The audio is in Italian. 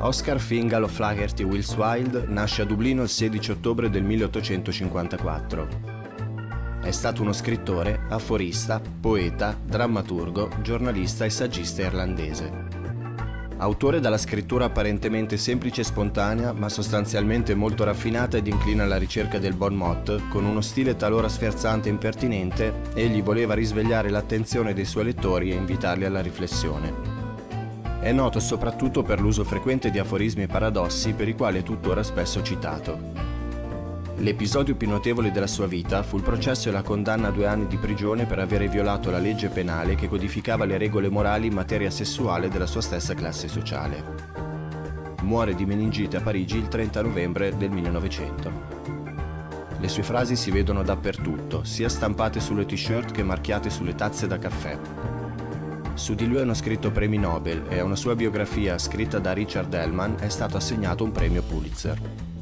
Oscar Fingal O'Flaherty Wills Wilde nasce a Dublino il 16 ottobre del 1854. È stato uno scrittore, aforista, poeta, drammaturgo, giornalista e saggista irlandese. Autore dalla scrittura apparentemente semplice e spontanea, ma sostanzialmente molto raffinata ed inclina alla ricerca del bon mot, con uno stile talora sferzante e impertinente, egli voleva risvegliare l'attenzione dei suoi lettori e invitarli alla riflessione. È noto soprattutto per l'uso frequente di aforismi e paradossi per i quali è tuttora spesso citato. L'episodio più notevole della sua vita fu il processo e la condanna a due anni di prigione per avere violato la legge penale che codificava le regole morali in materia sessuale della sua stessa classe sociale. Muore di meningite a Parigi il 30 novembre del 1900. Le sue frasi si vedono dappertutto, sia stampate sulle t-shirt che marchiate sulle tazze da caffè. Su di lui hanno scritto premi Nobel e a una sua biografia scritta da Richard Hellman è stato assegnato un premio Pulitzer.